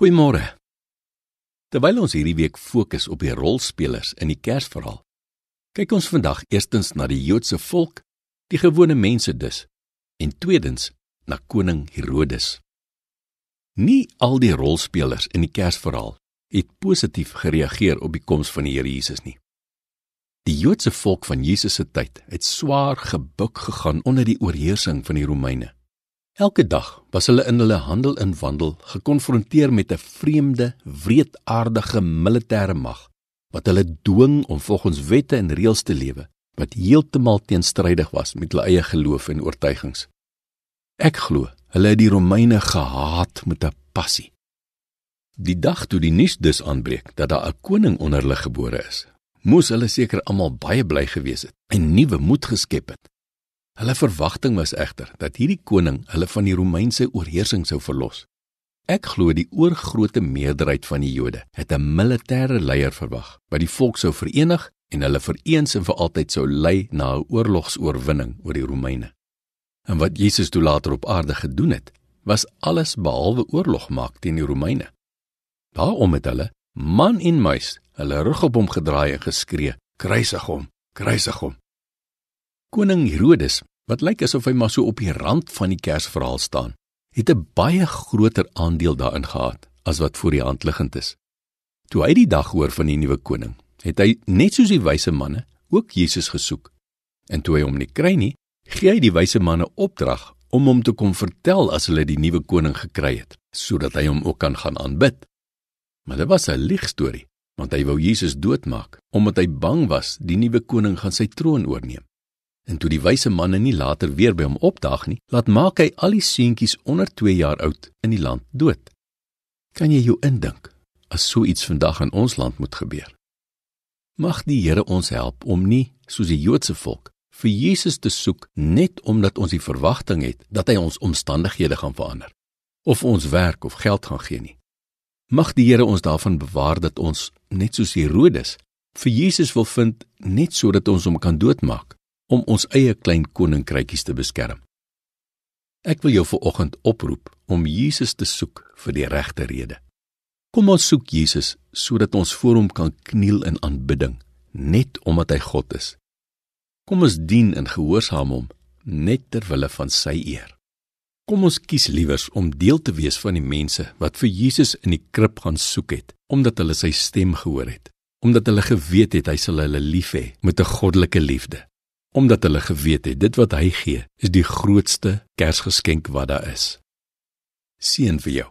Goeiemôre. Terwyl ons hierdie week fokus op die rolspelers in die Kersverhaal, kyk ons vandag eerstens na die Joodse volk, die gewone mense dus, en tweedens na koning Herodes. Nie al die rolspelers in die Kersverhaal het positief gereageer op die koms van die Here Jesus nie. Die Joodse volk van Jesus se tyd het swaar gebuk gegaan onder die oorheersing van die Romeine. Elke dag was hulle in hulle handel en wandel gekonfronteer met 'n vreemde, wreedaardige militêre mag wat hulle dwing om volgens wette en reëls te lewe wat heeltemal teenstrydig was met hulle eie geloof en oortuigings. Ek glo hulle het die Romeine gehaat met 'n passie. Die dag toe die nuus dus aanbreek dat daar 'n koning onder hulle gebore is, moes hulle seker almal baie bly gewees het en nuwe moed geskep het. Hulle verwagting was egter dat hierdie koning hulle van die Romeinse oorheersing sou verlos. Ek glo die oorgrootste meerderheid van die Jode het 'n militêre leier verwag wat die volk sou verenig en hulle vir eens en vir altyd sou lei na 'n oorlogsoorwinning oor die Romeine. En wat Jesus toe later op aarde gedoen het, was alles behalwe oorlog maak teen die Romeine. Daarom het hulle, man en muis, hulle rug op hom gedraai en geskree: "Kruisig hom! Kruisig hom!" Koning Herodes wat lyk asof hy maar so op die rand van die Kersverhaal staan, het 'n baie groter aandeel daarin gehad as wat voor die hand liggend is. Toe hy die dag hoor van die nuwe koning, het hy net soos die wyse manne ook Jesus gesoek. En toe hy hom nie kry nie, gee hy die wyse manne opdrag om hom te kom vertel as hulle die nuwe koning gekry het, sodat hy hom ook kan gaan aanbid. Maar dit was 'n liegstorie, want hy wou Jesus doodmaak omdat hy bang was die nuwe koning gaan sy troon oorneem. En toe die wyse manne nie later weer by hom opdaag nie, laat maak hy al die seentjies onder 2 jaar oud in die land dood. Kan jy jou indink as so iets vandag in ons land moet gebeur? Mag die Here ons help om nie soos die Joodse volk vir Jesus te soek net omdat ons die verwagting het dat hy ons omstandighede gaan verander of ons werk of geld gaan gee nie. Mag die Here ons daarvan bewaar dat ons net soos Herodes vir Jesus wil vind net sodat ons hom kan doodmaak om ons eie klein koninkrykies te beskerm. Ek wil jou vanoggend oproep om Jesus te soek vir die regte rede. Kom ons soek Jesus sodat ons voor hom kan kniel in aanbidding, net omdat hy God is. Kom ons dien en gehoorsaam hom net ter wille van sy eer. Kom ons kies liewers om deel te wees van die mense wat vir Jesus in die krib gaan soek het, omdat hulle sy stem gehoor het, omdat hulle geweet het hy sal hulle lief hê met 'n goddelike liefde omdat hulle geweet het dit wat hy gee is die grootste kersgeskenk wat daar is. Seën vir jou.